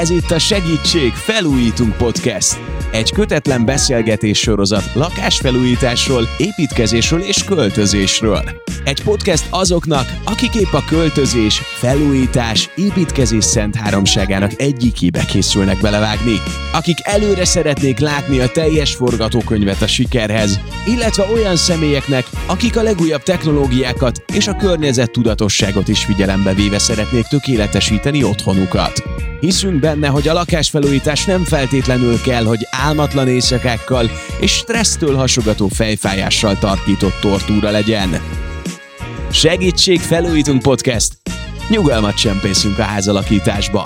Ez itt a Segítség Felújítunk Podcast. Egy kötetlen beszélgetés sorozat lakásfelújításról, építkezésről és költözésről. Egy podcast azoknak, akik épp a költözés, felújítás, építkezés szent háromságának egyikébe készülnek belevágni. Akik előre szeretnék látni a teljes forgatókönyvet a sikerhez, illetve olyan személyeknek, akik a legújabb technológiákat és a környezet tudatosságot is figyelembe véve szeretnék tökéletesíteni otthonukat. Hiszünk benne, hogy a lakásfelújítás nem feltétlenül kell, hogy álmatlan éjszakákkal és stressztől hasogató fejfájással tarkított tortúra legyen. Segítség Felújítunk Podcast! Nyugalmat csempészünk a házalakításba!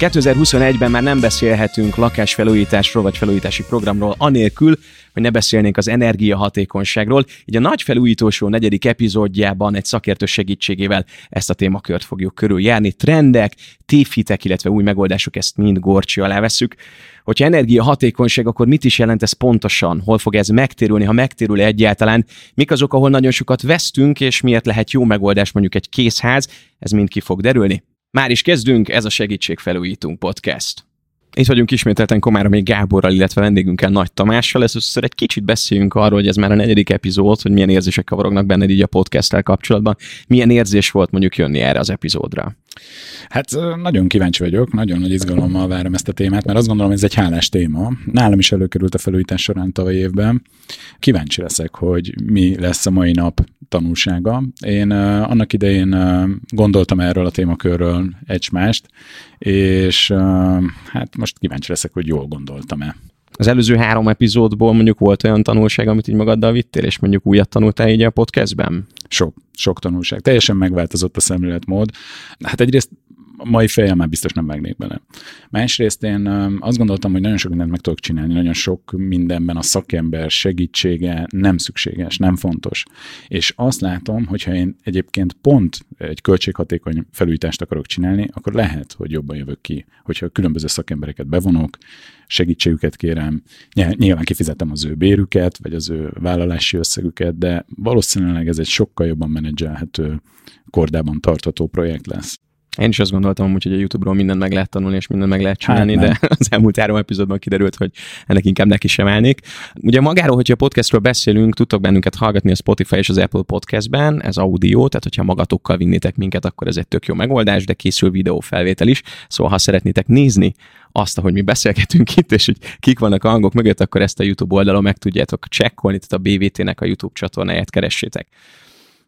2021-ben már nem beszélhetünk lakásfelújításról vagy felújítási programról anélkül, hogy ne beszélnénk az energiahatékonyságról. Így a nagy felújítós negyedik epizódjában egy szakértő segítségével ezt a témakört fogjuk körüljárni. Trendek, tévhitek, illetve új megoldások, ezt mind gorcsi alá veszük. Hogyha energiahatékonyság, akkor mit is jelent ez pontosan? Hol fog ez megtérülni, ha megtérül egyáltalán? Mik azok, ahol nagyon sokat vesztünk, és miért lehet jó megoldás mondjuk egy készház? Ez mind ki fog derülni. Már is kezdünk, ez a Segítségfelújítunk podcast. Itt vagyunk ismételten Komáromi Gáborral, illetve vendégünkkel Nagy Tamással. Először egy kicsit beszéljünk arról, hogy ez már a negyedik epizód, hogy milyen érzések kavarognak benned így a podcasttel kapcsolatban. Milyen érzés volt mondjuk jönni erre az epizódra? Hát nagyon kíváncsi vagyok, nagyon nagy izgalommal várom ezt a témát, mert azt gondolom, ez egy hálás téma. Nálam is előkerült a felújítás során tavaly évben. Kíváncsi leszek, hogy mi lesz a mai nap tanulsága. Én uh, annak idején uh, gondoltam erről a témakörről egymást, és uh, hát most kíváncsi leszek, hogy jól gondoltam-e. Az előző három epizódból mondjuk volt olyan tanulság, amit így magaddal vittél, és mondjuk újat tanultál így a podcastben? Sok, sok tanulság. Teljesen megváltozott a szemléletmód. Hát egyrészt mai fejem már biztos nem vágnék bele. Másrészt én azt gondoltam, hogy nagyon sok mindent meg tudok csinálni, nagyon sok mindenben a szakember segítsége nem szükséges, nem fontos. És azt látom, hogyha én egyébként pont egy költséghatékony felújítást akarok csinálni, akkor lehet, hogy jobban jövök ki, hogyha különböző szakembereket bevonok, segítségüket kérem, nyilván kifizetem az ő bérüket, vagy az ő vállalási összegüket, de valószínűleg ez egy sokkal jobban menedzselhető, kordában tartható projekt lesz. Én is azt gondoltam hogy a YouTube-ról mindent meg lehet tanulni, és mindent meg lehet csinálni, hát de az elmúlt három epizódban kiderült, hogy ennek inkább neki sem állnék. Ugye magáról, hogyha podcastról beszélünk, tudtok bennünket hallgatni a Spotify és az Apple Podcastben, ez audio, tehát hogyha magatokkal vinnétek minket, akkor ez egy tök jó megoldás, de készül videófelvétel is, szóval ha szeretnétek nézni azt, hogy mi beszélgetünk itt, és hogy kik vannak a hangok mögött, akkor ezt a YouTube oldalon meg tudjátok csekkolni, tehát a BVT-nek a YouTube csatornáját keressétek.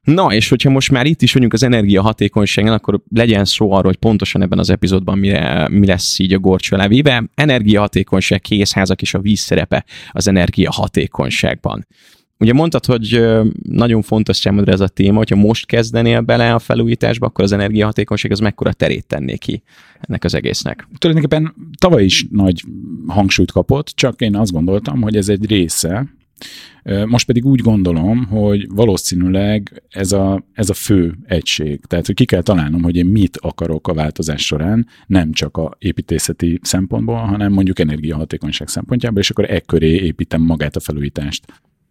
Na, és hogyha most már itt is vagyunk az energiahatékonyságon, akkor legyen szó arról, hogy pontosan ebben az epizódban mire, mi lesz így a gorcsó levéve. Energiahatékonyság, készházak és a víz szerepe az energiahatékonyságban. Ugye mondtad, hogy nagyon fontos számodra ez a téma, hogyha most kezdenél bele a felújításba, akkor az energiahatékonyság az mekkora terét tenné ki ennek az egésznek? Tulajdonképpen tavaly is nagy hangsúlyt kapott, csak én azt gondoltam, hogy ez egy része most pedig úgy gondolom, hogy valószínűleg ez a, ez a fő egység. Tehát, hogy ki kell találnom, hogy én mit akarok a változás során, nem csak a építészeti szempontból, hanem mondjuk energiahatékonyság szempontjából, és akkor e köré építem magát a felújítást.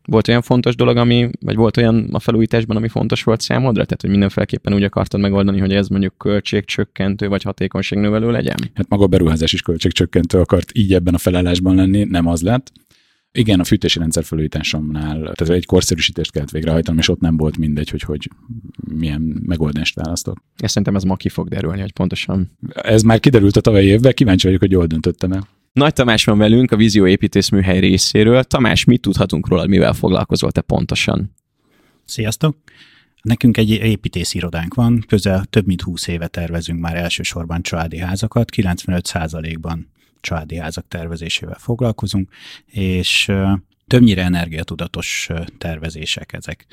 Volt olyan fontos dolog, ami, vagy volt olyan a felújításban, ami fontos volt számodra? Tehát, hogy mindenféleképpen úgy akartad megoldani, hogy ez mondjuk költségcsökkentő vagy hatékonyságnövelő legyen? Hát maga a beruházás is költségcsökkentő akart így ebben a felállásban lenni, nem az lett. Igen, a fűtési rendszer felújításomnál, tehát egy korszerűsítést kellett végrehajtanom, és ott nem volt mindegy, hogy, hogy milyen megoldást választok. Ezt szerintem ez ma ki fog derülni, hogy pontosan. Ez már kiderült a tavalyi évben, kíváncsi vagyok, hogy jól döntöttem el. Nagy Tamás van velünk a Vízió építészműhely részéről. Tamás, mit tudhatunk róla, mivel foglalkozol te pontosan? Sziasztok! Nekünk egy építész irodánk van, közel több mint 20 éve tervezünk már elsősorban családi házakat, 95%-ban családi házak tervezésével foglalkozunk, és többnyire energiatudatos tervezések ezek.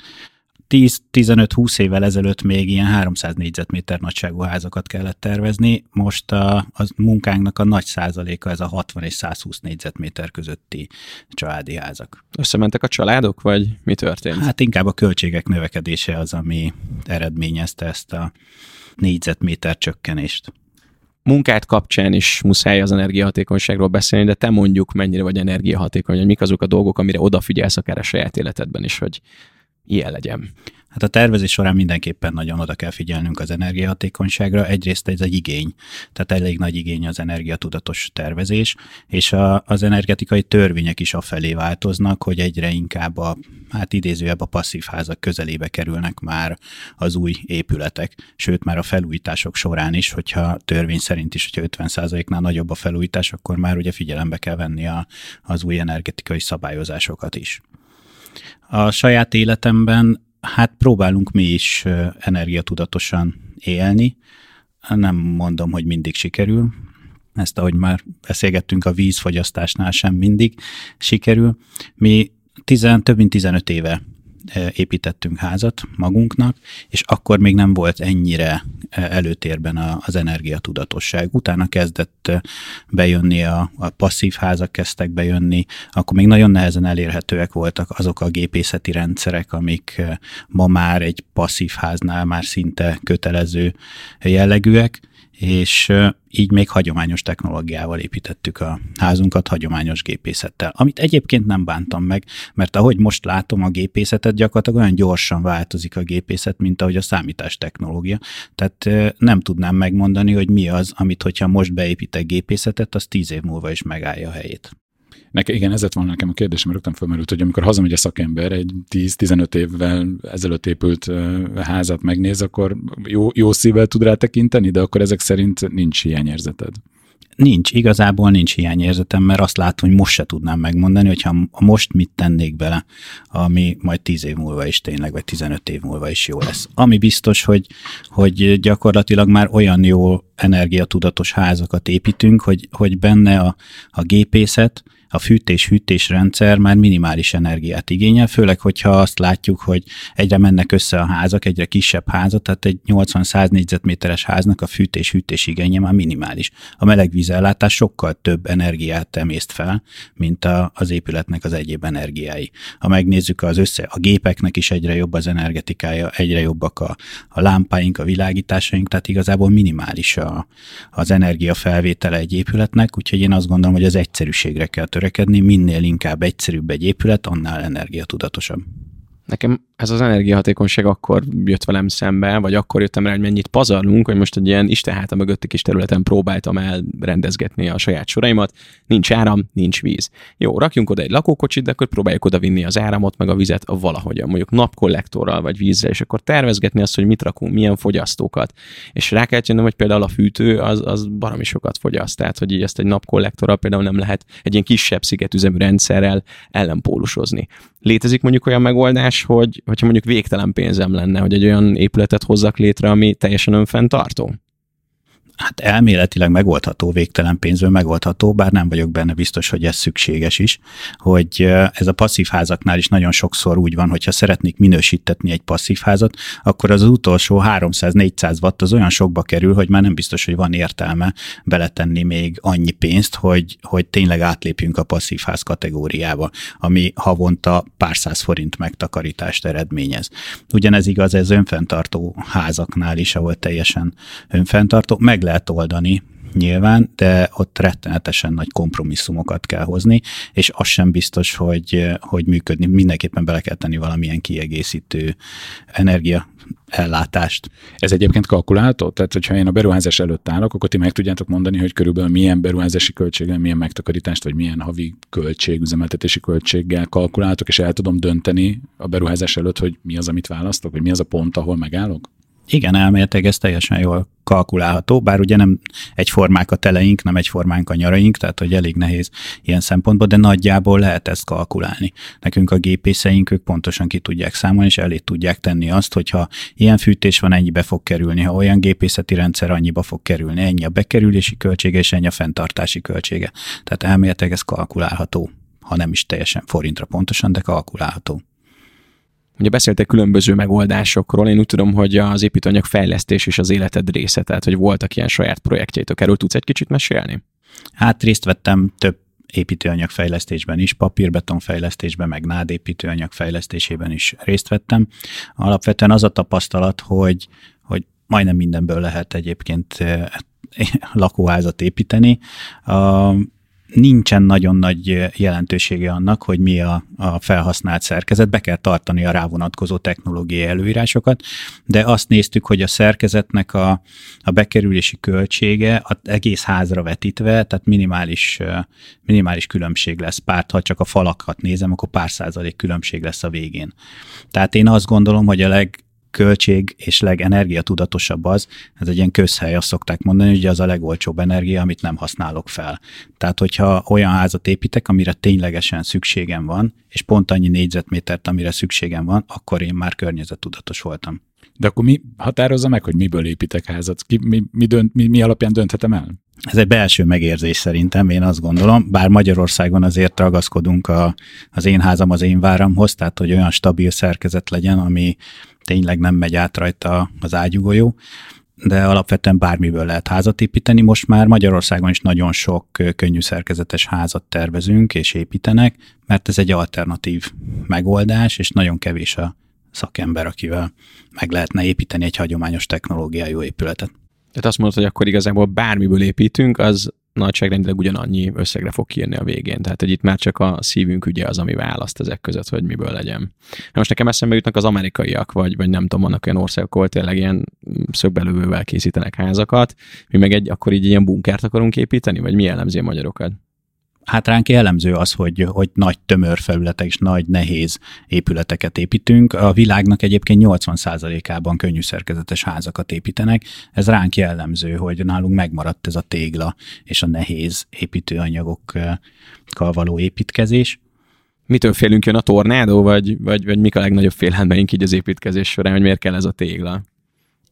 10-15-20 évvel ezelőtt még ilyen 300 négyzetméter nagyságú házakat kellett tervezni, most a, a munkánknak a nagy százaléka ez a 60 és 120 négyzetméter közötti családi házak. Összementek a családok, vagy mi történt? Hát inkább a költségek növekedése az, ami eredményezte ezt a négyzetméter csökkenést munkát kapcsán is muszáj az energiahatékonyságról beszélni, de te mondjuk mennyire vagy energiahatékony, hogy mik azok a dolgok, amire odafigyelsz akár a saját életedben is, hogy ilyen legyen? Hát a tervezés során mindenképpen nagyon oda kell figyelnünk az energiahatékonyságra. Egyrészt ez egy igény, tehát elég nagy igény az energiatudatos tervezés, és a, az energetikai törvények is afelé változnak, hogy egyre inkább a, hát idézőjebb a passzív házak közelébe kerülnek már az új épületek, sőt már a felújítások során is, hogyha törvény szerint is, hogyha 50%-nál nagyobb a felújítás, akkor már ugye figyelembe kell venni a, az új energetikai szabályozásokat is. A saját életemben hát próbálunk mi is energiatudatosan élni. Nem mondom, hogy mindig sikerül. Ezt, ahogy már beszélgettünk, a vízfogyasztásnál sem mindig sikerül. Mi tizen, több mint 15 éve építettünk házat magunknak, és akkor még nem volt ennyire előtérben az energiatudatosság. Utána kezdett bejönni a, a passzív házak, kezdtek bejönni, akkor még nagyon nehezen elérhetőek voltak azok a gépészeti rendszerek, amik ma már egy passzív háznál már szinte kötelező jellegűek, és így még hagyományos technológiával építettük a házunkat, hagyományos gépészettel. Amit egyébként nem bántam meg, mert ahogy most látom a gépészetet, gyakorlatilag olyan gyorsan változik a gépészet, mint ahogy a számítás technológia. Tehát nem tudnám megmondani, hogy mi az, amit hogyha most beépítek gépészetet, az tíz év múlva is megállja a helyét. Nekem, igen, ez lett volna nekem a kérdésem, rögtön felmerült, hogy amikor hazamegy a szakember, egy 10-15 évvel ezelőtt épült házat megnéz, akkor jó, jó szívvel tud rá tekinteni, de akkor ezek szerint nincs hiányérzeted. Nincs, igazából nincs hiányérzetem, mert azt látom, hogy most se tudnám megmondani, hogyha most mit tennék bele, ami majd 10 év múlva is tényleg, vagy 15 év múlva is jó lesz. Ami biztos, hogy, hogy gyakorlatilag már olyan jó energiatudatos házakat építünk, hogy, hogy benne a, a gépészet, a fűtés-hűtés rendszer már minimális energiát igényel, főleg, hogyha azt látjuk, hogy egyre mennek össze a házak, egyre kisebb házak, tehát egy 80-100 négyzetméteres háznak a fűtés-hűtés igénye már minimális. A melegvízellátás sokkal több energiát emészt fel, mint a, az épületnek az egyéb energiái. Ha megnézzük az össze, a gépeknek is egyre jobb az energetikája, egyre jobbak a, a lámpáink, a világításaink, tehát igazából minimális a, az energiafelvétele egy épületnek, úgyhogy én azt gondolom, hogy az egyszerűségre kell törekedni, minél inkább egyszerűbb egy épület, annál energiatudatosabb. Nekem ez az energiahatékonyság akkor jött velem szembe, vagy akkor jöttem rá, hogy mennyit pazarlunk, hogy most egy ilyen istenháta mögötti kis területen próbáltam elrendezgetni a saját soraimat. Nincs áram, nincs víz. Jó, rakjunk oda egy lakókocsit, de akkor próbáljuk oda vinni az áramot, meg a vizet valahogyan, mondjuk napkollektorral vagy vízzel, és akkor tervezgetni azt, hogy mit rakunk, milyen fogyasztókat. És rá kell jönnöm, hogy például a fűtő az, az baromi sokat fogyaszt, tehát hogy így ezt egy napkollektorral például nem lehet egy ilyen kisebb szigetüzemű rendszerrel ellenpólusozni. Létezik mondjuk olyan megoldás, hogy hogyha mondjuk végtelen pénzem lenne, hogy egy olyan épületet hozzak létre, ami teljesen önfenntartó? Hát elméletileg megoldható, végtelen pénzből megoldható, bár nem vagyok benne biztos, hogy ez szükséges is, hogy ez a passzív házaknál is nagyon sokszor úgy van, hogyha szeretnék minősítetni egy passzív házat, akkor az, utolsó 300-400 watt az olyan sokba kerül, hogy már nem biztos, hogy van értelme beletenni még annyi pénzt, hogy, hogy tényleg átlépjünk a passzív ház kategóriába, ami havonta pár száz forint megtakarítást eredményez. Ugyanez igaz ez önfenntartó házaknál is, ahol teljesen önfenntartó, meg lehet oldani, nyilván, de ott rettenetesen nagy kompromisszumokat kell hozni, és az sem biztos, hogy, hogy működni. Mindenképpen bele kell tenni valamilyen kiegészítő energia ellátást. Ez egyébként kalkulálható? Tehát, hogyha én a beruházás előtt állok, akkor ti meg tudjátok mondani, hogy körülbelül milyen beruházási költséggel, milyen megtakarítást, vagy milyen havi költség, üzemeltetési költséggel kalkuláltok, és el tudom dönteni a beruházás előtt, hogy mi az, amit választok, vagy mi az a pont, ahol megállok? Igen, elméletileg ez teljesen jól kalkulálható, bár ugye nem egyformák a teleink, nem egyformánk a nyaraink, tehát hogy elég nehéz ilyen szempontból, de nagyjából lehet ezt kalkulálni. Nekünk a gépészeink, ők pontosan ki tudják számolni, és elé tudják tenni azt, hogyha ilyen fűtés van, ennyibe fog kerülni, ha olyan gépészeti rendszer, annyiba fog kerülni, ennyi a bekerülési költsége, és ennyi a fenntartási költsége. Tehát elméletileg ez kalkulálható, ha nem is teljesen forintra pontosan, de kalkulálható. Ugye beszéltek különböző megoldásokról, én úgy tudom, hogy az építőanyag fejlesztés is az életed része, tehát hogy voltak ilyen saját projektjeitok. Erről tudsz egy kicsit mesélni? Hát részt vettem több építőanyag fejlesztésben is, papírbeton fejlesztésben, meg nád építőanyag fejlesztésében is részt vettem. Alapvetően az a tapasztalat, hogy, hogy majdnem mindenből lehet egyébként eh, lakóházat építeni. Nincsen nagyon nagy jelentősége annak, hogy mi a, a felhasznált szerkezet, be kell tartani a rávonatkozó technológiai előírásokat, de azt néztük, hogy a szerkezetnek a, a bekerülési költsége az egész házra vetítve, tehát minimális, minimális különbség lesz párt, ha csak a falakat nézem, akkor pár százalék különbség lesz a végén. Tehát én azt gondolom, hogy a leg, költség és legenergiatudatosabb az, ez egy ilyen közhely, azt szokták mondani, hogy az a legolcsóbb energia, amit nem használok fel. Tehát, hogyha olyan házat építek, amire ténylegesen szükségem van, és pont annyi négyzetmétert, amire szükségem van, akkor én már környezettudatos voltam. De akkor mi határozza meg, hogy miből építek házat? Ki, mi, mi, dönt, mi, mi alapján dönthetem el? Ez egy belső megérzés szerintem, én azt gondolom, bár Magyarországon azért ragaszkodunk a, az én házam az én váramhoz, tehát hogy olyan stabil szerkezet legyen, ami tényleg nem megy át rajta az ágyugójó, de alapvetően bármiből lehet házat építeni. Most már Magyarországon is nagyon sok könnyű szerkezetes házat tervezünk és építenek, mert ez egy alternatív megoldás, és nagyon kevés a szakember, akivel meg lehetne építeni egy hagyományos technológiájú épületet. Tehát azt mondod, hogy akkor igazából bármiből építünk, az nagyságrendileg ugyanannyi összegre fog kiírni a végén. Tehát, hogy itt már csak a szívünk ugye az, ami választ ezek között, hogy miből legyen. Most nekem eszembe jutnak az amerikaiak, vagy, vagy nem tudom, vannak olyan országok, ahol tényleg ilyen szögbelővővel készítenek házakat, mi meg egy, akkor így ilyen bunkert akarunk építeni, vagy mi jellemzi a magyarokat? Hát ránk jellemző az, hogy, hogy nagy tömör felületek és nagy nehéz épületeket építünk. A világnak egyébként 80%-ában könnyű szerkezetes házakat építenek. Ez ránk jellemző, hogy nálunk megmaradt ez a tégla és a nehéz építőanyagokkal való építkezés. Mitől félünk jön a tornádó, vagy, vagy, vagy mik a legnagyobb félelmeink így az építkezés során, hogy miért kell ez a tégla?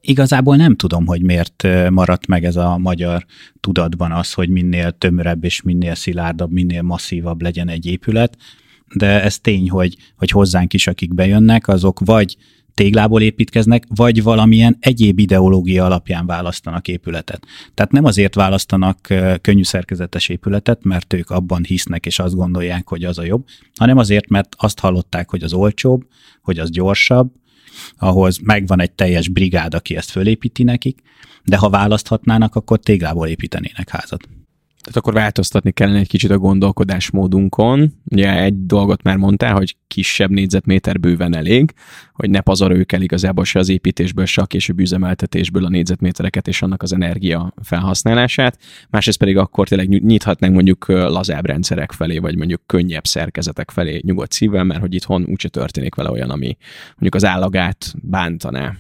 Igazából nem tudom, hogy miért maradt meg ez a magyar tudatban az, hogy minél tömörebb és minél szilárdabb, minél masszívabb legyen egy épület, de ez tény, hogy, hogy hozzánk is, akik bejönnek, azok vagy téglából építkeznek, vagy valamilyen egyéb ideológia alapján választanak épületet. Tehát nem azért választanak könnyű szerkezetes épületet, mert ők abban hisznek és azt gondolják, hogy az a jobb, hanem azért, mert azt hallották, hogy az olcsóbb, hogy az gyorsabb, ahhoz megvan egy teljes brigád, aki ezt fölépíti nekik, de ha választhatnának, akkor téglából építenének házat. Tehát akkor változtatni kellene egy kicsit a gondolkodásmódunkon. Ugye egy dolgot már mondtál, hogy kisebb négyzetméter bőven elég, hogy ne pazaroljuk el igazából se az építésből, se a később üzemeltetésből a négyzetmétereket és annak az energia felhasználását. Másrészt pedig akkor tényleg nyithatnánk mondjuk lazább rendszerek felé, vagy mondjuk könnyebb szerkezetek felé nyugodt szívvel, mert hogy itthon úgyse történik vele olyan, ami mondjuk az állagát bántaná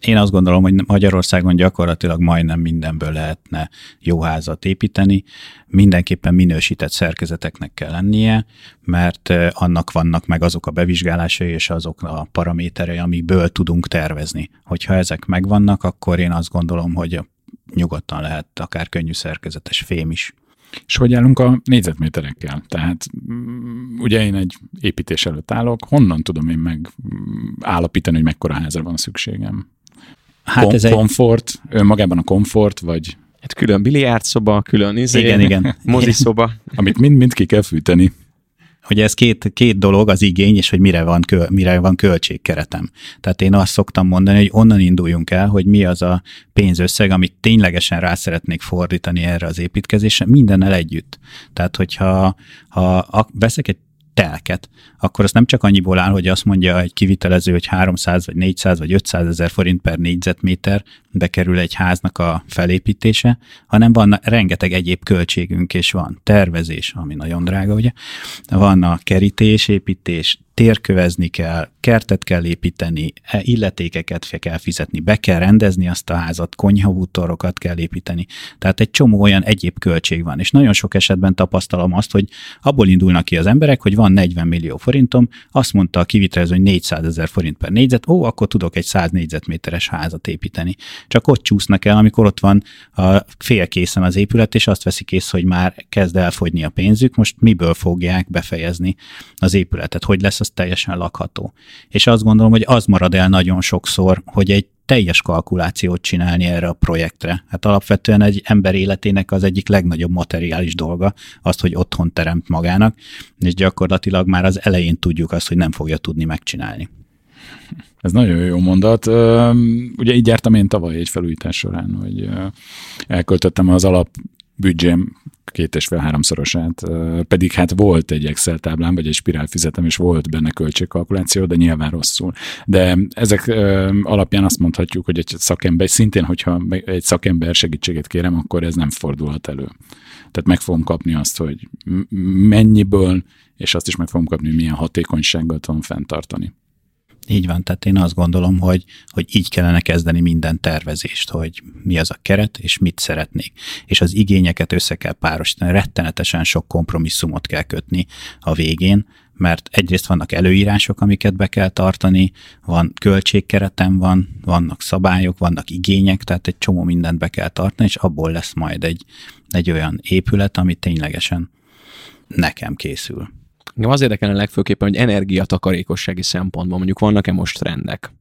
én azt gondolom, hogy Magyarországon gyakorlatilag majdnem mindenből lehetne jó házat építeni. Mindenképpen minősített szerkezeteknek kell lennie, mert annak vannak meg azok a bevizsgálásai és azok a paraméterei, amikből tudunk tervezni. Hogyha ezek megvannak, akkor én azt gondolom, hogy nyugodtan lehet akár könnyű szerkezetes fém is. És hogy állunk a négyzetméterekkel? Tehát mm, ugye én egy építés előtt állok, honnan tudom én meg mm, állapítani, hogy mekkora házra van szükségem? Hát Kom- ez egy... Komfort, önmagában a komfort, vagy... Hát külön biliárdszoba, külön izé, igen, igen. moziszoba. Amit mind-mind ki kell fűteni. Hogy ez két, két dolog az igény, és hogy mire van, kö, mire van költségkeretem. Tehát én azt szoktam mondani, hogy onnan induljunk el, hogy mi az a pénzösszeg, amit ténylegesen rá szeretnék fordítani erre az építkezésre, mindennel együtt. Tehát, hogyha ha veszek egy telket, akkor az nem csak annyiból áll, hogy azt mondja egy kivitelező, hogy 300 vagy 400 vagy 500 ezer forint per négyzetméter bekerül egy háznak a felépítése, hanem van rengeteg egyéb költségünk, és van tervezés, ami nagyon drága, ugye? Van a kerítés, építés, térkövezni kell, kertet kell építeni, e, illetékeket kell fizetni, be kell rendezni azt a házat, konyhabútorokat kell építeni. Tehát egy csomó olyan egyéb költség van. És nagyon sok esetben tapasztalom azt, hogy abból indulnak ki az emberek, hogy van 40 millió forintom, azt mondta a kivitelező, hogy 400 ezer forint per négyzet, ó, akkor tudok egy 100 négyzetméteres házat építeni. Csak ott csúsznak el, amikor ott van a félkészen az épület, és azt veszik észre, hogy már kezd elfogyni a pénzük, most miből fogják befejezni az épületet, hogy lesz az teljesen lakható. És azt gondolom, hogy az marad el nagyon sokszor, hogy egy teljes kalkulációt csinálni erre a projektre. Hát alapvetően egy ember életének az egyik legnagyobb materiális dolga, azt, hogy otthon teremt magának, és gyakorlatilag már az elején tudjuk azt, hogy nem fogja tudni megcsinálni. Ez nagyon jó mondat. Ugye így jártam én tavaly egy felújítás során, hogy elköltöttem az alap büdzsém két és fél háromszorosát, pedig hát volt egy Excel táblám, vagy egy spirál fizetem, és volt benne költségkalkuláció, de nyilván rosszul. De ezek alapján azt mondhatjuk, hogy egy szakember, szintén, hogyha egy szakember segítséget kérem, akkor ez nem fordulhat elő. Tehát meg fogom kapni azt, hogy mennyiből, és azt is meg fogom kapni, hogy milyen hatékonysággal tudom fenntartani. Így van, tehát én azt gondolom, hogy, hogy így kellene kezdeni minden tervezést, hogy mi az a keret, és mit szeretnék. És az igényeket össze kell párosítani, rettenetesen sok kompromisszumot kell kötni a végén, mert egyrészt vannak előírások, amiket be kell tartani, van költségkeretem van, vannak szabályok, vannak igények, tehát egy csomó mindent be kell tartani, és abból lesz majd egy, egy olyan épület, ami ténylegesen nekem készül. Engem az érdekelne legfőképpen, hogy energiatakarékossági szempontból mondjuk vannak-e most trendek?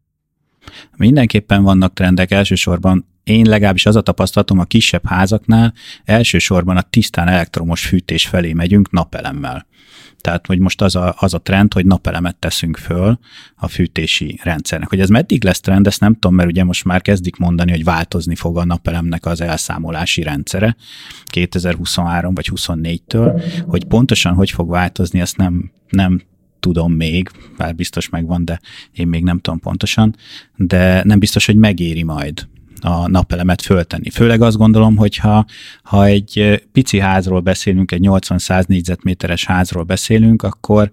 Mindenképpen vannak trendek, elsősorban én legalábbis az a tapasztalatom a kisebb házaknál, elsősorban a tisztán elektromos fűtés felé megyünk napelemmel. Tehát, hogy most az a, az a trend, hogy napelemet teszünk föl a fűtési rendszernek. Hogy ez meddig lesz trend, ezt nem tudom, mert ugye most már kezdik mondani, hogy változni fog a napelemnek az elszámolási rendszere 2023 vagy 24-től, hogy pontosan hogy fog változni, ezt nem, nem tudom még, bár biztos megvan, de én még nem tudom pontosan, de nem biztos, hogy megéri majd a napelemet föltenni. Főleg azt gondolom, hogy ha, ha egy pici házról beszélünk, egy 80-100 négyzetméteres házról beszélünk, akkor,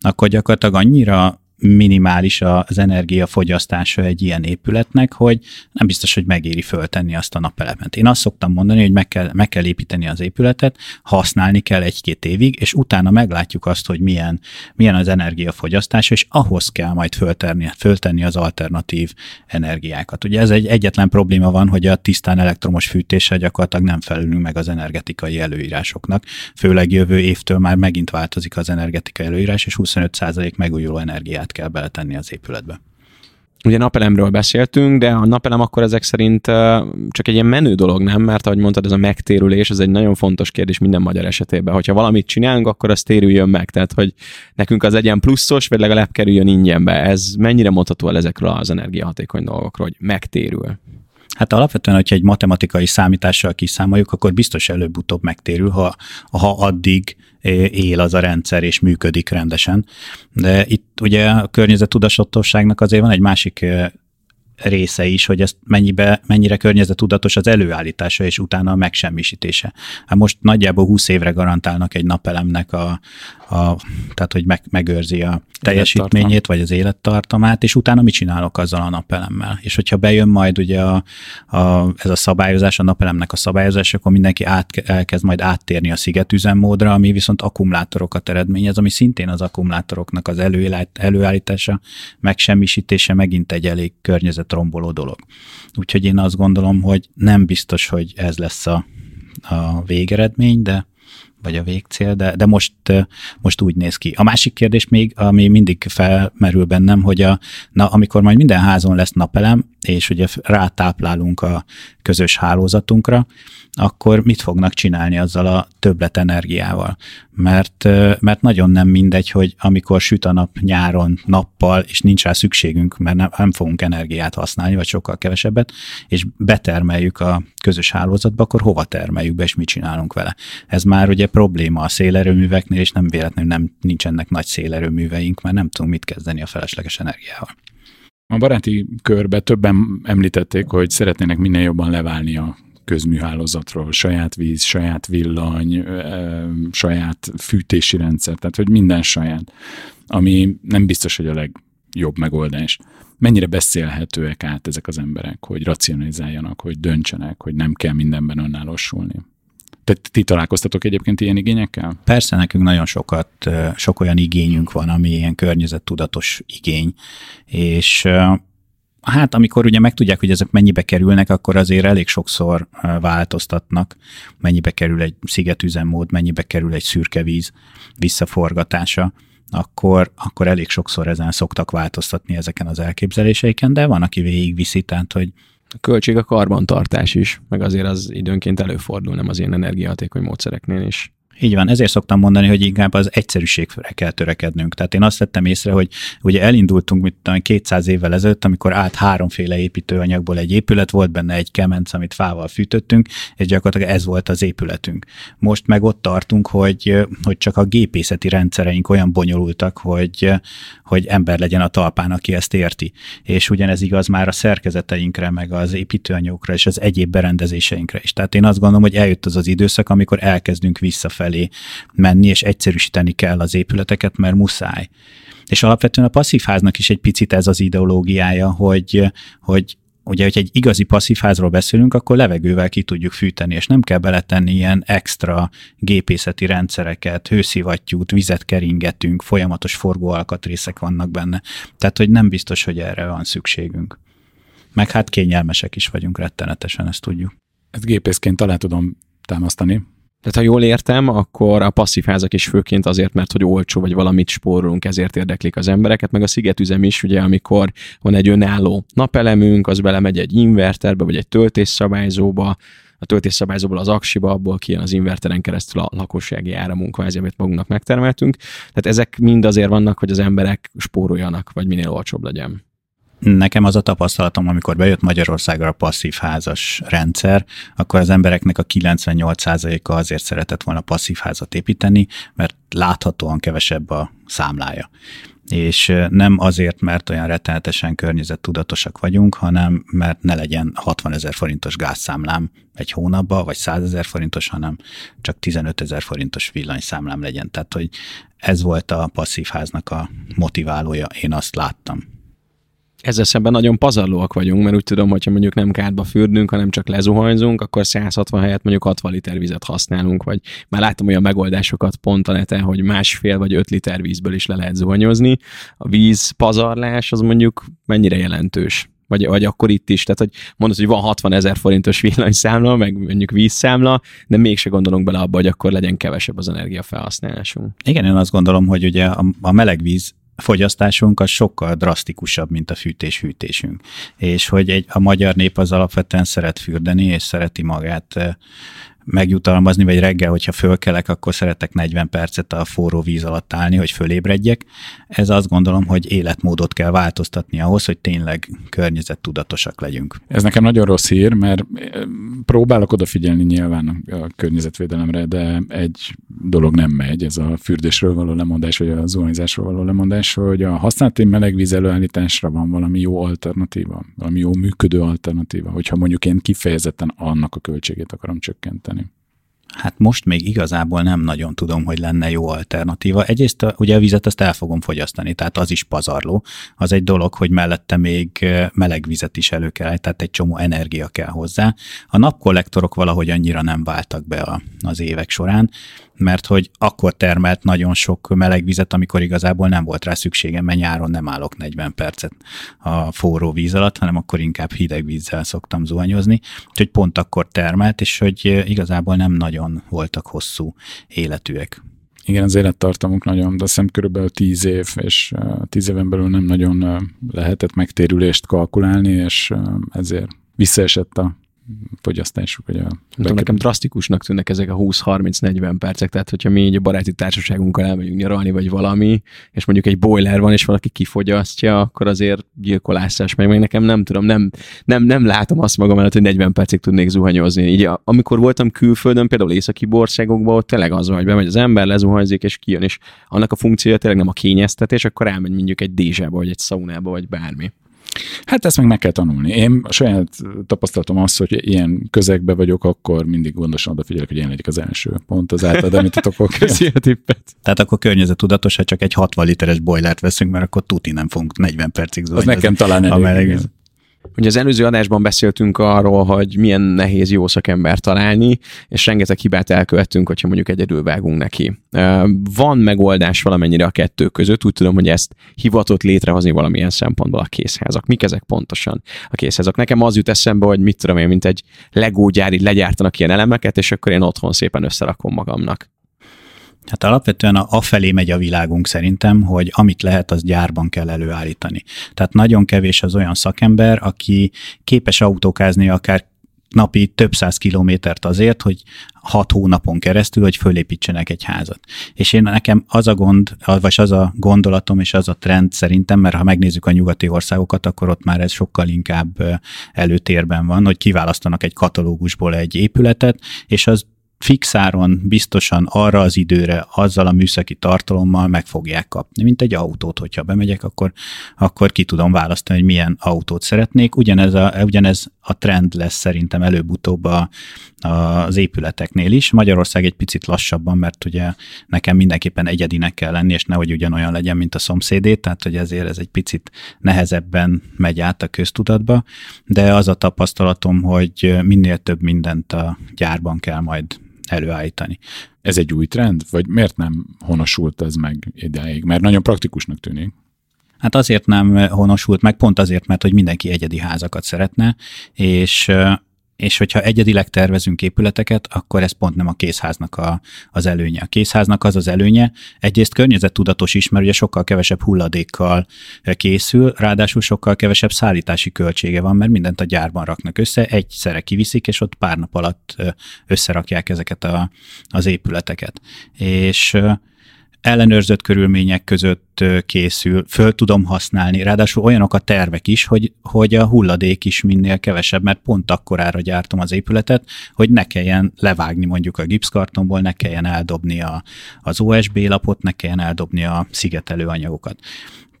akkor gyakorlatilag annyira minimális az energiafogyasztása egy ilyen épületnek, hogy nem biztos, hogy megéri föltenni azt a napelemet. Én azt szoktam mondani, hogy meg kell, meg kell építeni az épületet, használni kell egy-két évig, és utána meglátjuk azt, hogy milyen, milyen az energiafogyasztása, és ahhoz kell majd föltenni, föltenni az alternatív energiákat. Ugye ez egy egyetlen probléma van, hogy a tisztán elektromos fűtéssel gyakorlatilag nem felülünk meg az energetikai előírásoknak. Főleg jövő évtől már megint változik az energetikai előírás, és 25% megújuló energiát energiát kell beletenni az épületbe. Ugye napelemről beszéltünk, de a napelem akkor ezek szerint csak egy ilyen menő dolog, nem? Mert ahogy mondtad, ez a megtérülés, ez egy nagyon fontos kérdés minden magyar esetében. Hogyha valamit csinálunk, akkor az térüljön meg. Tehát, hogy nekünk az egyen pluszos, vagy legalább kerüljön ingyenbe. Ez mennyire mondható el ezekről az energiahatékony dolgokról, hogy megtérül? Hát alapvetően, hogyha egy matematikai számítással kiszámoljuk, akkor biztos előbb-utóbb megtérül, ha, ha addig él az a rendszer és működik rendesen. De itt ugye a környezettudatosságnak azért van egy másik része is, hogy ezt mennyibe, mennyire környezetudatos az előállítása és utána a megsemmisítése. Hát most nagyjából 20 évre garantálnak egy napelemnek a, a tehát hogy meg, megőrzi a teljesítményét, vagy az élettartamát, és utána mit csinálok azzal a napelemmel. És hogyha bejön majd ugye a, a, ez a szabályozás, a napelemnek a szabályozás, akkor mindenki át, elkezd majd áttérni a szigetüzemmódra, ami viszont akkumulátorokat eredményez, ami szintén az akkumulátoroknak az előállítása, megsemmisítése megint egy elég környezetromboló dolog. Úgyhogy én azt gondolom, hogy nem biztos, hogy ez lesz a, a végeredmény, de vagy a végcél, de, de most, most úgy néz ki. A másik kérdés még, ami mindig felmerül bennem, hogy a, na, amikor majd minden házon lesz napelem, és ugye rátáplálunk a közös hálózatunkra, akkor mit fognak csinálni azzal a többlet energiával? Mert, mert nagyon nem mindegy, hogy amikor süt a nap nyáron nappal, és nincs rá szükségünk, mert nem, nem fogunk energiát használni, vagy sokkal kevesebbet, és betermeljük a közös hálózatba, akkor hova termeljük be, és mit csinálunk vele? Ez már ugye probléma a szélerőműveknél, és nem véletlenül nem nincsenek nagy szélerőműveink, mert nem tudunk mit kezdeni a felesleges energiával. A baráti körbe többen említették, hogy szeretnének minél jobban leválni a közműhálózatról, saját víz, saját villany, saját fűtési rendszer, tehát hogy minden saját, ami nem biztos, hogy a legjobb megoldás. Mennyire beszélhetőek át ezek az emberek, hogy racionalizáljanak, hogy döntsenek, hogy nem kell mindenben önállósulni? Te, ti találkoztatok egyébként ilyen igényekkel? Persze, nekünk nagyon sokat, sok olyan igényünk van, ami ilyen környezettudatos igény, és Hát amikor ugye megtudják, hogy ezek mennyibe kerülnek, akkor azért elég sokszor változtatnak, mennyibe kerül egy szigetüzemmód, mennyibe kerül egy szürke víz visszaforgatása, akkor, akkor elég sokszor ezen szoktak változtatni ezeken az elképzeléseiken, de van, aki végigviszi, tehát hogy a költség a karbantartás is, meg azért az időnként előfordul, nem az ilyen energiahatékony módszereknél is. Így van, ezért szoktam mondani, hogy inkább az egyszerűségre kell törekednünk. Tehát én azt vettem észre, hogy ugye elindultunk mit tudom, 200 évvel ezelőtt, amikor át háromféle építőanyagból egy épület, volt benne egy kemenc, amit fával fűtöttünk, és gyakorlatilag ez volt az épületünk. Most meg ott tartunk, hogy, hogy csak a gépészeti rendszereink olyan bonyolultak, hogy, hogy ember legyen a talpán, aki ezt érti. És ugyanez igaz már a szerkezeteinkre, meg az építőanyagokra és az egyéb berendezéseinkre is. Tehát én azt gondolom, hogy eljött az az időszak, amikor elkezdünk visszafelé felé menni, és egyszerűsíteni kell az épületeket, mert muszáj. És alapvetően a passzívháznak is egy picit ez az ideológiája, hogy, hogy ugye, hogy egy igazi passzívházról beszélünk, akkor levegővel ki tudjuk fűteni, és nem kell beletenni ilyen extra gépészeti rendszereket, hőszivattyút, vizet keringetünk, folyamatos forgóalkatrészek vannak benne. Tehát, hogy nem biztos, hogy erre van szükségünk. Meg hát kényelmesek is vagyunk rettenetesen, ezt tudjuk. Ezt gépészként alá tudom támasztani, tehát ha jól értem, akkor a passzív házak is főként azért, mert hogy olcsó vagy valamit spórolunk, ezért érdeklik az embereket, meg a szigetüzem is, ugye, amikor van egy önálló napelemünk, az belemegy egy inverterbe, vagy egy töltésszabályzóba, a töltésszabályzóból az aksiba, abból kijön az inverteren keresztül a lakossági áramunk, kvázi, amit magunknak megtermeltünk. Tehát ezek mind azért vannak, hogy az emberek spóroljanak, vagy minél olcsóbb legyen. Nekem az a tapasztalatom, amikor bejött Magyarországra a passzív házas rendszer, akkor az embereknek a 98%-a azért szeretett volna passzív házat építeni, mert láthatóan kevesebb a számlája. És nem azért, mert olyan rettenetesen környezettudatosak vagyunk, hanem mert ne legyen 60 ezer forintos gázszámlám egy hónapban, vagy 100 ezer forintos, hanem csak 15 ezer forintos villanyszámlám legyen. Tehát, hogy ez volt a passzív háznak a motiválója, én azt láttam ezzel szemben nagyon pazarlóak vagyunk, mert úgy tudom, hogyha mondjuk nem kárba fürdünk, hanem csak lezuhanyzunk, akkor 160 helyett mondjuk 60 liter vizet használunk, vagy már láttam olyan megoldásokat pont a neten, hogy másfél vagy 5 liter vízből is le lehet zuhanyozni. A víz pazarlás az mondjuk mennyire jelentős? Vagy, vagy akkor itt is, tehát hogy mondod, hogy van 60 ezer forintos villanyszámla, meg mondjuk vízszámla, de mégse gondolunk bele abba, hogy akkor legyen kevesebb az energiafelhasználásunk. Igen, én azt gondolom, hogy ugye a, a meleg víz fogyasztásunk az sokkal drasztikusabb, mint a fűtés-hűtésünk. És hogy egy, a magyar nép az alapvetően szeret fürdeni, és szereti magát eh, megjutalmazni, vagy reggel, hogyha fölkelek, akkor szeretek 40 percet a forró víz alatt állni, hogy fölébredjek. Ez azt gondolom, hogy életmódot kell változtatni ahhoz, hogy tényleg környezettudatosak legyünk. Ez nekem nagyon rossz hír, mert eh, próbálok odafigyelni nyilván a környezetvédelemre, de egy dolog nem megy, ez a fürdésről való lemondás, vagy a zuhanyzásról való lemondás, hogy a használati melegvíz előállításra van valami jó alternatíva, valami jó működő alternatíva, hogyha mondjuk én kifejezetten annak a költségét akarom csökkenteni. Hát most még igazából nem nagyon tudom, hogy lenne jó alternatíva. Egyrészt ugye a vizet azt el fogom fogyasztani, tehát az is pazarló. Az egy dolog, hogy mellette még meleg vizet is elő kell, tehát egy csomó energia kell hozzá. A napkollektorok valahogy annyira nem váltak be a, az évek során, mert hogy akkor termelt nagyon sok meleg vizet, amikor igazából nem volt rá szükségem, mert nyáron nem állok 40 percet a forró víz alatt, hanem akkor inkább hideg vízzel szoktam zuhanyozni, úgyhogy pont akkor termelt, és hogy igazából nem nagyon voltak hosszú életűek. Igen, az élettartamunk nagyon, de hiszem körülbelül 10 év, és 10 éven belül nem nagyon lehetett megtérülést kalkulálni, és ezért visszaesett a fogyasztásuk. Vagy a tudom, nekem drasztikusnak tűnnek ezek a 20-30-40 percek, tehát hogyha mi így a baráti társaságunkkal elmegyünk nyaralni, vagy valami, és mondjuk egy boiler van, és valaki kifogyasztja, akkor azért gyilkolászás meg, meg nekem nem tudom, nem, nem, nem látom azt magam előtt, hogy 40 percig tudnék zuhanyozni. Így amikor voltam külföldön, például északi országokban, ott tényleg az van, hogy bemegy az ember, lezuhanyzik, és kijön, és annak a funkciója tényleg nem a kényeztetés, akkor elmegy mondjuk egy dézsába, vagy egy szaunába, vagy bármi. Hát ezt meg meg kell tanulni. Én a saját tapasztalatom az, hogy ilyen közegbe vagyok, akkor mindig gondosan odafigyelek, hogy én legyek az első. Pont az általad említetokok. Köszi a tippet. Tehát akkor környezetudatos, ha csak egy 60 literes bojlert veszünk, mert akkor tuti nem fogunk 40 percig zuhanyozni. Az nekem talán elég. Ugye az előző adásban beszéltünk arról, hogy milyen nehéz jó szakember találni, és rengeteg hibát elkövettünk, hogyha mondjuk egyedül vágunk neki. Van megoldás valamennyire a kettő között, úgy tudom, hogy ezt hivatott létrehozni valamilyen szempontból a készházak. Mik ezek pontosan a készházak? Nekem az jut eszembe, hogy mit tudom én, mint egy Lego gyári legyártanak ilyen elemeket, és akkor én otthon szépen összerakom magamnak. Hát alapvetően a, felé megy a világunk szerintem, hogy amit lehet, az gyárban kell előállítani. Tehát nagyon kevés az olyan szakember, aki képes autókázni akár napi több száz kilométert azért, hogy hat hónapon keresztül, hogy fölépítsenek egy házat. És én nekem az a gond, vagy az a gondolatom és az a trend szerintem, mert ha megnézzük a nyugati országokat, akkor ott már ez sokkal inkább előtérben van, hogy kiválasztanak egy katalógusból egy épületet, és az fixáron biztosan arra az időre, azzal a műszaki tartalommal meg fogják kapni. Mint egy autót, hogyha bemegyek, akkor, akkor ki tudom választani, hogy milyen autót szeretnék. Ugyanez a, ugyanez a trend lesz szerintem előbb-utóbb a, a, az épületeknél is. Magyarország egy picit lassabban, mert ugye nekem mindenképpen egyedinek kell lenni, és nehogy ugyanolyan legyen, mint a szomszédé, tehát hogy ezért ez egy picit nehezebben megy át a köztudatba, de az a tapasztalatom, hogy minél több mindent a gyárban kell majd előállítani. Ez egy új trend, vagy miért nem honosult ez meg ideig? Mert nagyon praktikusnak tűnik. Hát azért nem honosult meg, pont azért, mert hogy mindenki egyedi házakat szeretne, és és hogyha egyedileg tervezünk épületeket, akkor ez pont nem a készháznak a, az előnye. A készháznak az az előnye, egyrészt környezettudatos is, mert ugye sokkal kevesebb hulladékkal készül, ráadásul sokkal kevesebb szállítási költsége van, mert mindent a gyárban raknak össze, egyszerre kiviszik, és ott pár nap alatt összerakják ezeket a, az épületeket. És ellenőrzött körülmények között készül, föl tudom használni, ráadásul olyanok a tervek is, hogy, hogy a hulladék is minél kevesebb, mert pont akkorára gyártom az épületet, hogy ne kelljen levágni mondjuk a gipszkartonból, ne kelljen eldobni a, az OSB lapot, ne kelljen eldobni a szigetelő anyagokat.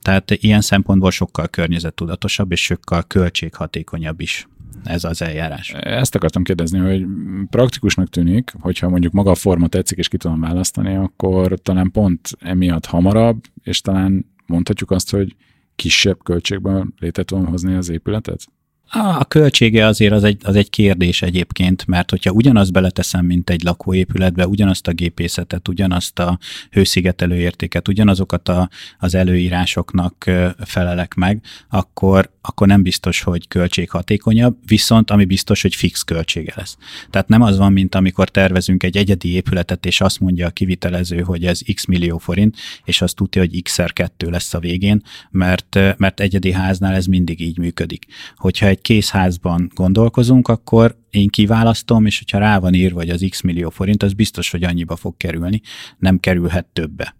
Tehát ilyen szempontból sokkal környezettudatosabb és sokkal költséghatékonyabb is ez az eljárás. Ezt akartam kérdezni, hogy praktikusnak tűnik, hogyha mondjuk maga a forma tetszik, és ki tudom választani, akkor talán pont emiatt hamarabb, és talán mondhatjuk azt, hogy kisebb költségben létre tudom hozni az épületet? A költsége azért az egy, az egy kérdés egyébként, mert hogyha ugyanazt beleteszem, mint egy lakóépületbe, ugyanazt a gépészetet, ugyanazt a hőszigetelő értéket, ugyanazokat a, az előírásoknak felelek meg, akkor, akkor nem biztos, hogy költséghatékonyabb, viszont ami biztos, hogy fix költsége lesz. Tehát nem az van, mint amikor tervezünk egy egyedi épületet, és azt mondja a kivitelező, hogy ez x millió forint, és azt tudja, hogy x-szer kettő lesz a végén, mert, mert egyedi háznál ez mindig így működik. Hogyha készházban gondolkozunk, akkor én kiválasztom, és hogyha rá van írva, hogy az x millió forint, az biztos, hogy annyiba fog kerülni, nem kerülhet többe.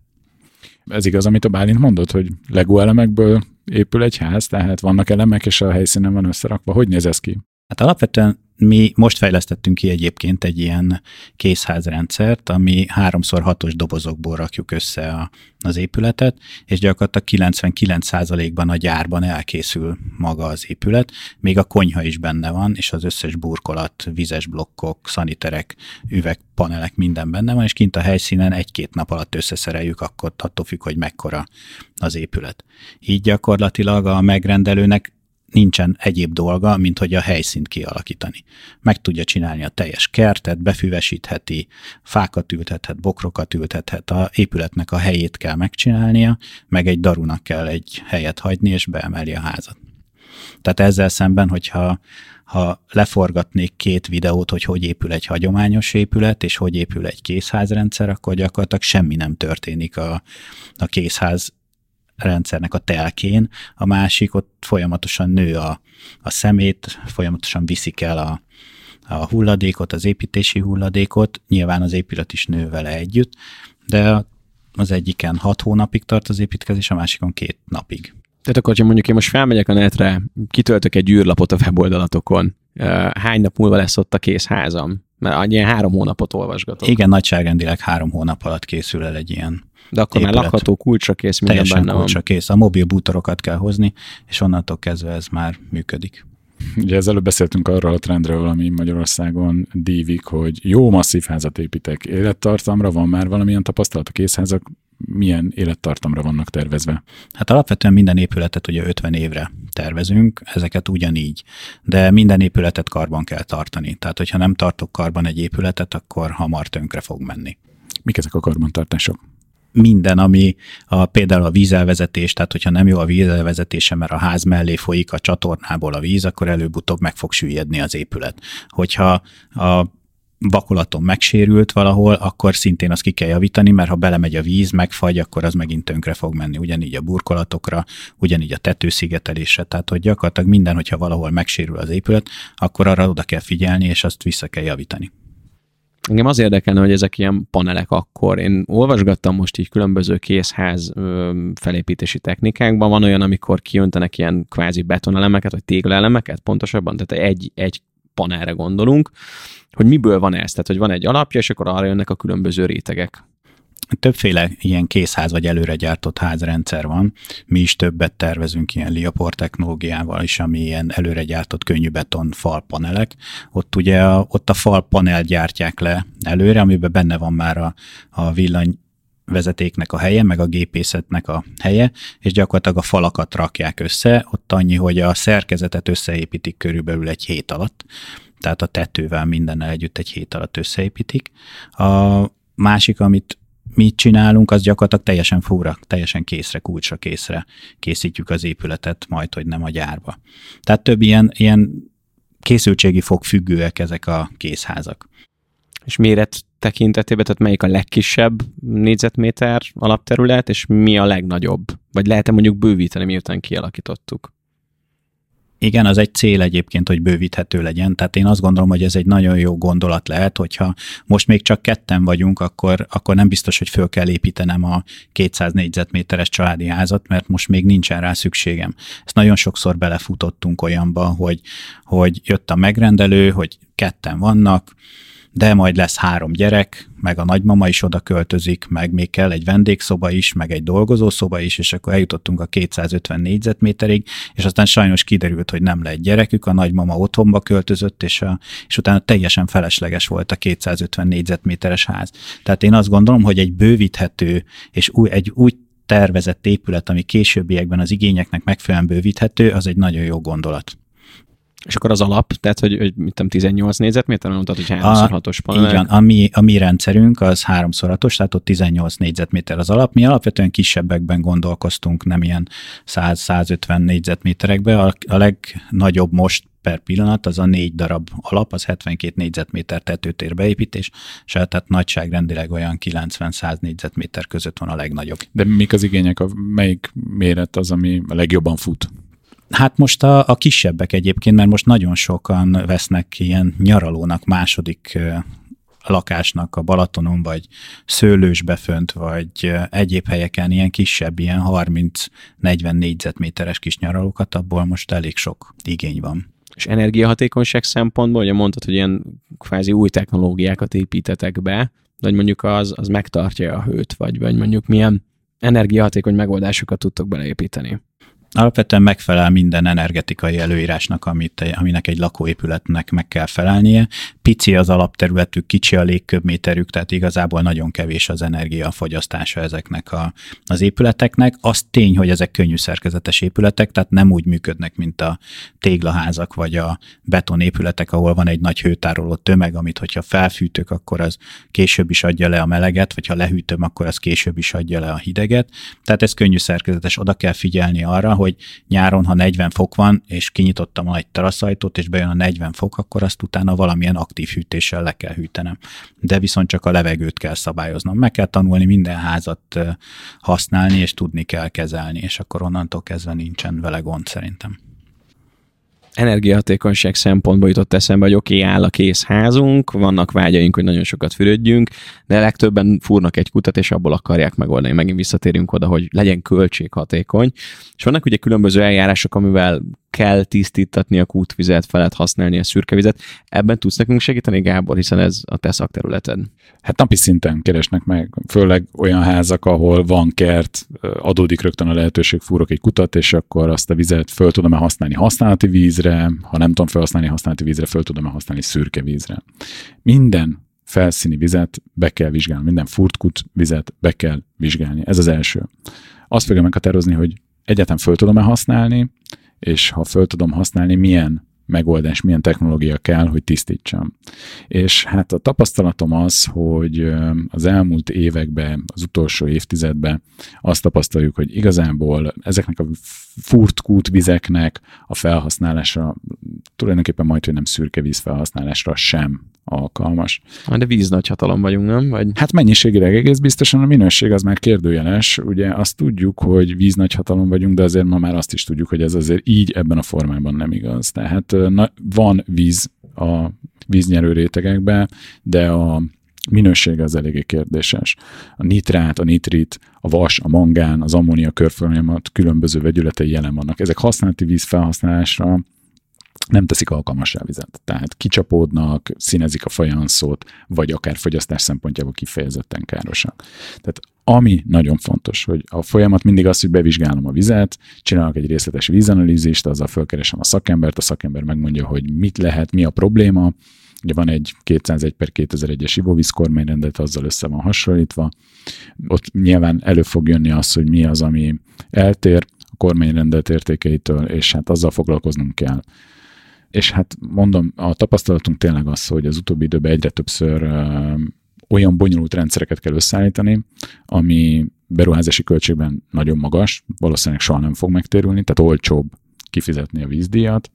Ez igaz, amit a Bálint mondott, hogy Lego elemekből épül egy ház, tehát vannak elemek, és a helyszínen van összerakva. Hogy néz ez ki? Hát alapvetően mi most fejlesztettünk ki egyébként egy ilyen készházrendszert, ami háromszor hatos dobozokból rakjuk össze a, az épületet, és gyakorlatilag 99%-ban a gyárban elkészül maga az épület, még a konyha is benne van, és az összes burkolat, vizes blokkok, szaniterek, üvegpanelek, minden benne van, és kint a helyszínen egy-két nap alatt összeszereljük, akkor attól függ, hogy mekkora az épület. Így gyakorlatilag a megrendelőnek nincsen egyéb dolga, mint hogy a helyszínt kialakítani. Meg tudja csinálni a teljes kertet, befüvesítheti, fákat ültethet, bokrokat ültethet, a épületnek a helyét kell megcsinálnia, meg egy darunak kell egy helyet hagyni, és beemeli a házat. Tehát ezzel szemben, hogyha ha leforgatnék két videót, hogy hogy épül egy hagyományos épület, és hogy épül egy készházrendszer, akkor gyakorlatilag semmi nem történik a, a készház rendszernek a telkén, a másik ott folyamatosan nő a, a szemét, folyamatosan viszik el a, a hulladékot, az építési hulladékot, nyilván az épület is nő vele együtt, de az egyiken hat hónapig tart az építkezés, a másikon két napig. Tehát akkor, ha mondjuk én most felmegyek a netre, kitöltök egy űrlapot a weboldalatokon, hány nap múlva lesz ott a kész házam? Mert ilyen három hónapot olvasgatok. Igen, nagyságrendileg három hónap alatt készül el egy ilyen de akkor épület. már lakható kulcsra kész, minden Teljesen benne kulcsra van. kész. A mobil bútorokat kell hozni, és onnantól kezdve ez már működik. Ugye ezzel beszéltünk arról a trendről, ami Magyarországon dívik, hogy jó masszív házat építek. Élettartamra van már valamilyen tapasztalat a készházak? Milyen élettartamra vannak tervezve? Hát alapvetően minden épületet ugye 50 évre tervezünk, ezeket ugyanígy, de minden épületet karban kell tartani. Tehát, hogyha nem tartok karban egy épületet, akkor hamar tönkre fog menni. Mik ezek a karbantartások? minden, ami a, például a vízelvezetés, tehát hogyha nem jó a vízelvezetése, mert a ház mellé folyik a csatornából a víz, akkor előbb-utóbb meg fog süllyedni az épület. Hogyha a vakolaton megsérült valahol, akkor szintén azt ki kell javítani, mert ha belemegy a víz, megfagy, akkor az megint tönkre fog menni. Ugyanígy a burkolatokra, ugyanígy a tetőszigetelésre. Tehát, hogy gyakorlatilag minden, hogyha valahol megsérül az épület, akkor arra oda kell figyelni, és azt vissza kell javítani. Engem az érdekelne, hogy ezek ilyen panelek akkor. Én olvasgattam most így különböző készház felépítési technikákban. Van olyan, amikor kiöntenek ilyen kvázi betonelemeket, vagy téglaelemeket pontosabban, tehát egy, egy panelre gondolunk, hogy miből van ez, tehát hogy van egy alapja, és akkor arra jönnek a különböző rétegek. Többféle ilyen készház vagy előre gyártott házrendszer van. Mi is többet tervezünk ilyen Liapor technológiával is, ami ilyen előre gyártott könnyű beton falpanelek. Ott ugye a, ott a falpanel gyártják le előre, amiben benne van már a, a villany vezetéknek a helye, meg a gépészetnek a helye, és gyakorlatilag a falakat rakják össze, ott annyi, hogy a szerkezetet összeépítik körülbelül egy hét alatt, tehát a tetővel mindennel együtt egy hét alatt összeépítik. A másik, amit mi csinálunk, az gyakorlatilag teljesen fúra, teljesen készre, kulcsra készre készítjük az épületet, majd, hogy nem a gyárba. Tehát több ilyen, ilyen készültségi fog függőek ezek a készházak. És méret tekintetében, tehát melyik a legkisebb négyzetméter alapterület, és mi a legnagyobb? Vagy lehet-e mondjuk bővíteni, miután kialakítottuk? Igen, az egy cél egyébként, hogy bővíthető legyen. Tehát én azt gondolom, hogy ez egy nagyon jó gondolat lehet, hogyha most még csak ketten vagyunk, akkor, akkor nem biztos, hogy föl kell építenem a 200 négyzetméteres családi házat, mert most még nincsen rá szükségem. Ezt nagyon sokszor belefutottunk olyanba, hogy, hogy jött a megrendelő, hogy ketten vannak, de majd lesz három gyerek, meg a nagymama is oda költözik, meg még kell egy vendégszoba is, meg egy dolgozószoba is, és akkor eljutottunk a 250 négyzetméterig, és aztán sajnos kiderült, hogy nem lett gyerekük, a nagymama otthonba költözött, és, a, és utána teljesen felesleges volt a 250 négyzetméteres ház. Tehát én azt gondolom, hogy egy bővíthető és új, egy úgy tervezett épület, ami későbbiekben az igényeknek megfelelően bővíthető, az egy nagyon jó gondolat. És akkor az alap, tehát hogy, hogy mit tudom, 18 négyzetméter, mondtad, hogy 3x6-os panel. Így van, a mi, a mi rendszerünk az 3x6-os, tehát ott 18 négyzetméter az alap. Mi alapvetően kisebbekben gondolkoztunk, nem ilyen 100-150 négyzetméterekbe. A, a legnagyobb most per pillanat, az a négy darab alap, az 72 négyzetméter tetőtér beépítés, és hát tehát nagyságrendileg olyan 90-100 négyzetméter között van a legnagyobb. De mik az igények, a, melyik méret az, ami a legjobban fut? Hát most a, a kisebbek egyébként, mert most nagyon sokan vesznek ilyen nyaralónak második lakásnak a Balatonon, vagy Szőlősbe fönt, vagy egyéb helyeken ilyen kisebb, ilyen 30-40 négyzetméteres kis nyaralókat, abból most elég sok igény van. És energiahatékonyság szempontból, ugye mondtad, hogy ilyen kvázi új technológiákat építetek be, hogy mondjuk az, az megtartja a hőt, vagy, vagy mondjuk milyen energiahatékony megoldásokat tudtok beleépíteni alapvetően megfelel minden energetikai előírásnak, amit, aminek egy lakóépületnek meg kell felelnie. Pici az alapterületük, kicsi a légköbméterük, tehát igazából nagyon kevés az energiafogyasztása ezeknek a, az épületeknek. Az tény, hogy ezek könnyű szerkezetes épületek, tehát nem úgy működnek, mint a téglaházak vagy a betonépületek, ahol van egy nagy hőtároló tömeg, amit hogyha felfűtök, akkor az később is adja le a meleget, vagy ha lehűtöm, akkor az később is adja le a hideget. Tehát ez könnyű szerkezetes, oda kell figyelni arra, hogy nyáron, ha 40 fok van, és kinyitottam a nagy teraszajtót, és bejön a 40 fok, akkor azt utána valamilyen aktív hűtéssel le kell hűtenem. De viszont csak a levegőt kell szabályoznom. Meg kell tanulni minden házat használni, és tudni kell kezelni, és akkor onnantól kezdve nincsen vele gond szerintem energiahatékonyság szempontból jutott eszembe, hogy oké, okay, áll a kész házunk, vannak vágyaink, hogy nagyon sokat fürödjünk, de legtöbben fúrnak egy kutat, és abból akarják megoldani. Megint visszatérünk oda, hogy legyen költséghatékony. És vannak ugye különböző eljárások, amivel kell tisztítatni a kútvizet, fel lehet használni a szürkevizet. Ebben tudsz nekünk segíteni, Gábor, hiszen ez a te szakterületed. Hát napi szinten keresnek meg, főleg olyan házak, ahol van kert, adódik rögtön a lehetőség, fúrok egy kutat, és akkor azt a vizet föl tudom-e használni használati vízre, ha nem tudom felhasználni használati vízre, föl tudom-e használni szürke vízre. Minden felszíni vizet be kell vizsgálni, minden furtkut vizet be kell vizsgálni. Ez az első. Azt fogja meghatározni, hogy egyáltalán föl tudom-e használni, és ha föl tudom használni, milyen megoldás, milyen technológia kell, hogy tisztítsam. És hát a tapasztalatom az, hogy az elmúlt években, az utolsó évtizedben azt tapasztaljuk, hogy igazából ezeknek a furt vizeknek a felhasználása tulajdonképpen majd, hogy nem szürke víz felhasználásra sem alkalmas. De víz nagy hatalom vagyunk, nem? Vagy... Hát mennyiségileg egész biztosan a minőség az már kérdőjeles. Ugye azt tudjuk, hogy víz nagy hatalom vagyunk, de azért ma már azt is tudjuk, hogy ez azért így ebben a formában nem igaz. Tehát na, van víz a víznyerő rétegekben, de a minősége az eléggé kérdéses. A nitrát, a nitrit, a vas, a mangán, az ammónia körfolyamat különböző vegyületei jelen vannak. Ezek használati víz felhasználásra nem teszik alkalmassá vizet. Tehát kicsapódnak, színezik a fajanszót, vagy akár fogyasztás szempontjából kifejezetten károsak. Tehát ami nagyon fontos, hogy a folyamat mindig az, hogy bevizsgálom a vizet, csinálok egy részletes vízanalízist, azzal fölkeresem a szakembert, a szakember megmondja, hogy mit lehet, mi a probléma, Ugye van egy 201 per 2001-es ivóvíz kormányrendet, azzal össze van hasonlítva. Ott nyilván elő fog jönni az, hogy mi az, ami eltér a kormányrendet értékeitől, és hát azzal foglalkoznunk kell. És hát mondom, a tapasztalatunk tényleg az, hogy az utóbbi időben egyre többször olyan bonyolult rendszereket kell összeállítani, ami beruházási költségben nagyon magas, valószínűleg soha nem fog megtérülni, tehát olcsóbb kifizetni a vízdíjat,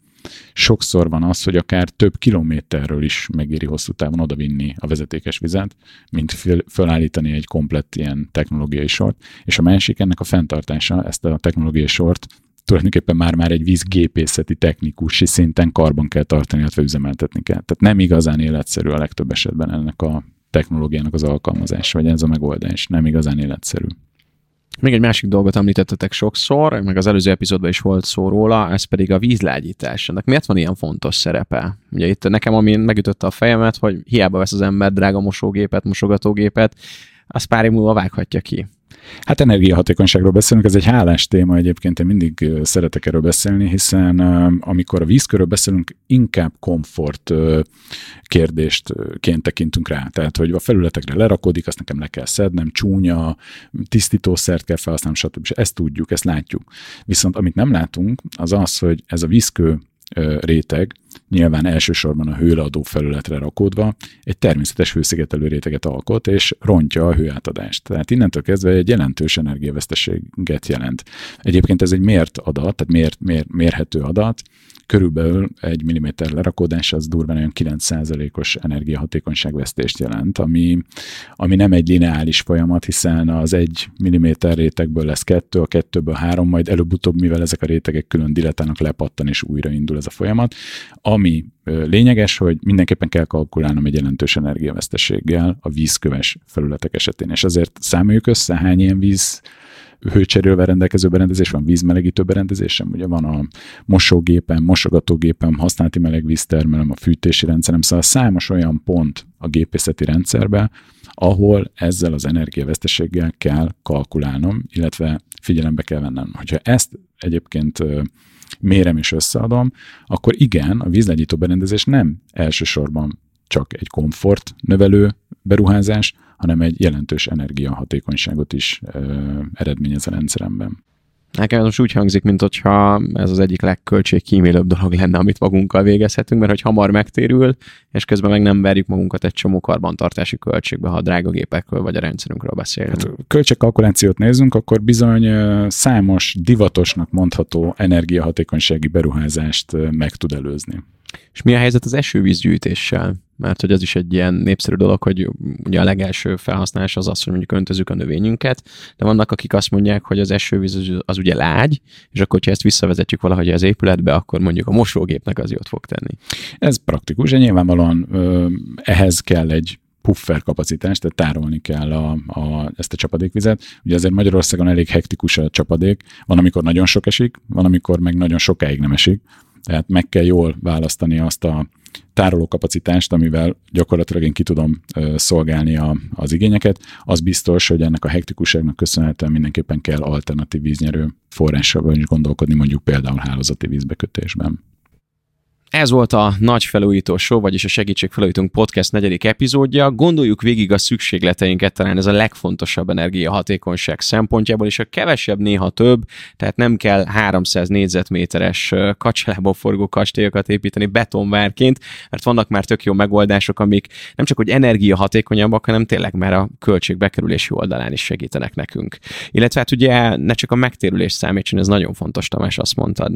sokszor van az, hogy akár több kilométerről is megéri hosszú távon odavinni a vezetékes vizet, mint felállítani egy komplett ilyen technológiai sort, és a másik ennek a fenntartása, ezt a technológiai sort tulajdonképpen már-már egy vízgépészeti technikusi szinten karban kell tartani, illetve üzemeltetni kell. Tehát nem igazán életszerű a legtöbb esetben ennek a technológiának az alkalmazása, vagy ez a megoldás nem igazán életszerű. Még egy másik dolgot említettetek sokszor, meg az előző epizódban is volt szó róla, ez pedig a vízlágyítás. Ennek miért van ilyen fontos szerepe? Ugye itt nekem, ami megütötte a fejemet, hogy hiába vesz az ember drága mosógépet, mosogatógépet, az pár év múlva vághatja ki. Hát energiahatékonyságról beszélünk, ez egy hálás téma egyébként, én mindig szeretek erről beszélni, hiszen amikor a vízkörről beszélünk, inkább komfort kérdéstként tekintünk rá. Tehát, hogy a felületekre lerakodik, azt nekem le kell szednem, csúnya, tisztítószert kell felhasználnom, stb. És ezt tudjuk, ezt látjuk. Viszont amit nem látunk, az az, hogy ez a vízkő réteg, nyilván elsősorban a hőleadó felületre rakódva, egy természetes hőszigetelő réteget alkot, és rontja a hőátadást. Tehát innentől kezdve egy jelentős energiaveszteséget jelent. Egyébként ez egy mért adat, tehát mér, mér, mérhető adat, körülbelül egy milliméter lerakódás az durván olyan 9%-os energiahatékonyságvesztést jelent, ami, ami nem egy lineáris folyamat, hiszen az egy milliméter rétegből lesz kettő, a kettőből három, majd előbb-utóbb, mivel ezek a rétegek külön diletálnak, lepattan és újraindul ez a folyamat. Ami lényeges, hogy mindenképpen kell kalkulálnom egy jelentős energiaveszteséggel a vízköves felületek esetén, és ezért számoljuk össze, hány ilyen víz hőcserélve rendelkező berendezés, van vízmelegítő berendezésem, ugye van a mosógépem, mosogatógépem, használati melegvíztermelem, a fűtési rendszerem, szóval számos olyan pont a gépészeti rendszerben, ahol ezzel az energiaveszteséggel kell kalkulálnom, illetve figyelembe kell vennem. Hogyha ezt egyébként mérem és összeadom, akkor igen, a vízlegyító berendezés nem elsősorban csak egy komfort növelő beruházás, hanem egy jelentős energiahatékonyságot is eredményez a rendszeremben. Nekem most úgy hangzik, mint hogyha ez az egyik legköltségkímélőbb dolog lenne, amit magunkkal végezhetünk, mert hogy hamar megtérül, és közben meg nem verjük magunkat egy csomó karbantartási költségbe, ha a drága gépekről vagy a rendszerünkről beszélünk. Hát, költségkalkulációt nézzünk, akkor bizony számos divatosnak mondható energiahatékonysági beruházást meg tud előzni. És mi a helyzet az esővízgyűjtéssel? Mert hogy az is egy ilyen népszerű dolog, hogy ugye a legelső felhasználás az az, hogy mondjuk öntözzük a növényünket, de vannak, akik azt mondják, hogy az esővíz az, az ugye lágy, és akkor, ha ezt visszavezetjük valahogy az épületbe, akkor mondjuk a mosógépnek az jót fog tenni. Ez praktikus, de nyilvánvalóan ö, ehhez kell egy puffer kapacitás, tehát tárolni kell a, a, ezt a csapadékvizet. Ugye azért Magyarországon elég hektikus a csapadék, van, amikor nagyon sok esik, van, amikor meg nagyon sokáig nem esik. Tehát meg kell jól választani azt a tárolókapacitást, amivel gyakorlatilag én ki tudom szolgálni a, az igényeket. Az biztos, hogy ennek a hektikusságnak köszönhetően mindenképpen kell alternatív víznyerő forrással is gondolkodni, mondjuk például hálózati vízbekötésben. Ez volt a Nagy Felújító Show, vagyis a Segítség Felújítunk podcast negyedik epizódja. Gondoljuk végig a szükségleteinket, talán ez a legfontosabb energiahatékonyság szempontjából, és a kevesebb néha több, tehát nem kell 300 négyzetméteres kacsálából forgó kastélyokat építeni betonvárként, mert vannak már tök jó megoldások, amik nem csak hogy energiahatékonyabbak, hanem tényleg már a költségbekerülési oldalán is segítenek nekünk. Illetve hát ugye ne csak a megtérülés számítson, ez nagyon fontos, Tamás, azt mondtad.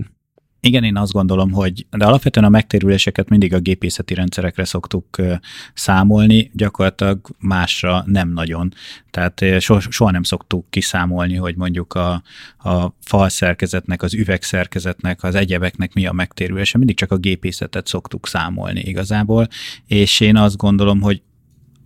Igen, én azt gondolom, hogy de alapvetően a megtérüléseket mindig a gépészeti rendszerekre szoktuk számolni, gyakorlatilag másra nem nagyon. Tehát so, soha nem szoktuk kiszámolni, hogy mondjuk a, a fal szerkezetnek, az üvegszerkezetnek, az egyebeknek mi a megtérülése. Mindig csak a gépészetet szoktuk számolni igazából, és én azt gondolom, hogy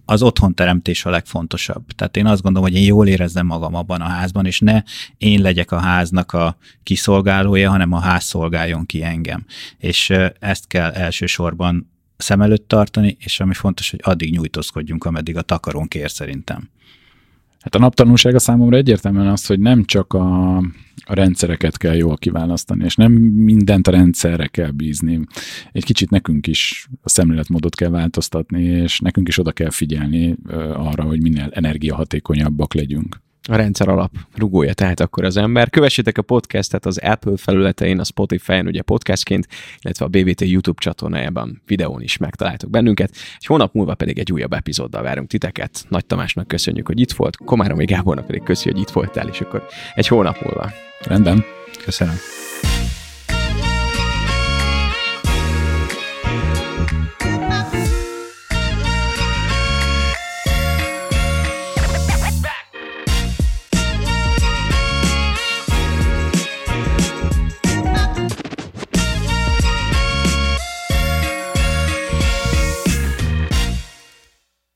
az otthonteremtés a legfontosabb. Tehát én azt gondolom, hogy én jól érezzem magam abban a házban, és ne én legyek a háznak a kiszolgálója, hanem a ház szolgáljon ki engem. És ezt kell elsősorban szem előtt tartani, és ami fontos, hogy addig nyújtózkodjunk, ameddig a takaron kér szerintem. Hát a naptanulsága számomra egyértelműen az, hogy nem csak a, a rendszereket kell jól kiválasztani, és nem mindent a rendszerre kell bízni. Egy kicsit nekünk is a szemléletmódot kell változtatni, és nekünk is oda kell figyelni arra, hogy minél energiahatékonyabbak legyünk a rendszer alap rugója tehát akkor az ember. Kövessétek a podcastet az Apple felületein, a Spotify-on ugye podcastként, illetve a BVT YouTube csatornájában videón is megtaláltok bennünket. Egy hónap múlva pedig egy újabb epizóddal várunk titeket. Nagy Tamásnak köszönjük, hogy itt volt, Komáromi Gábornak pedig köszönjük, hogy itt voltál, és akkor egy hónap múlva. Rendben. Köszönöm.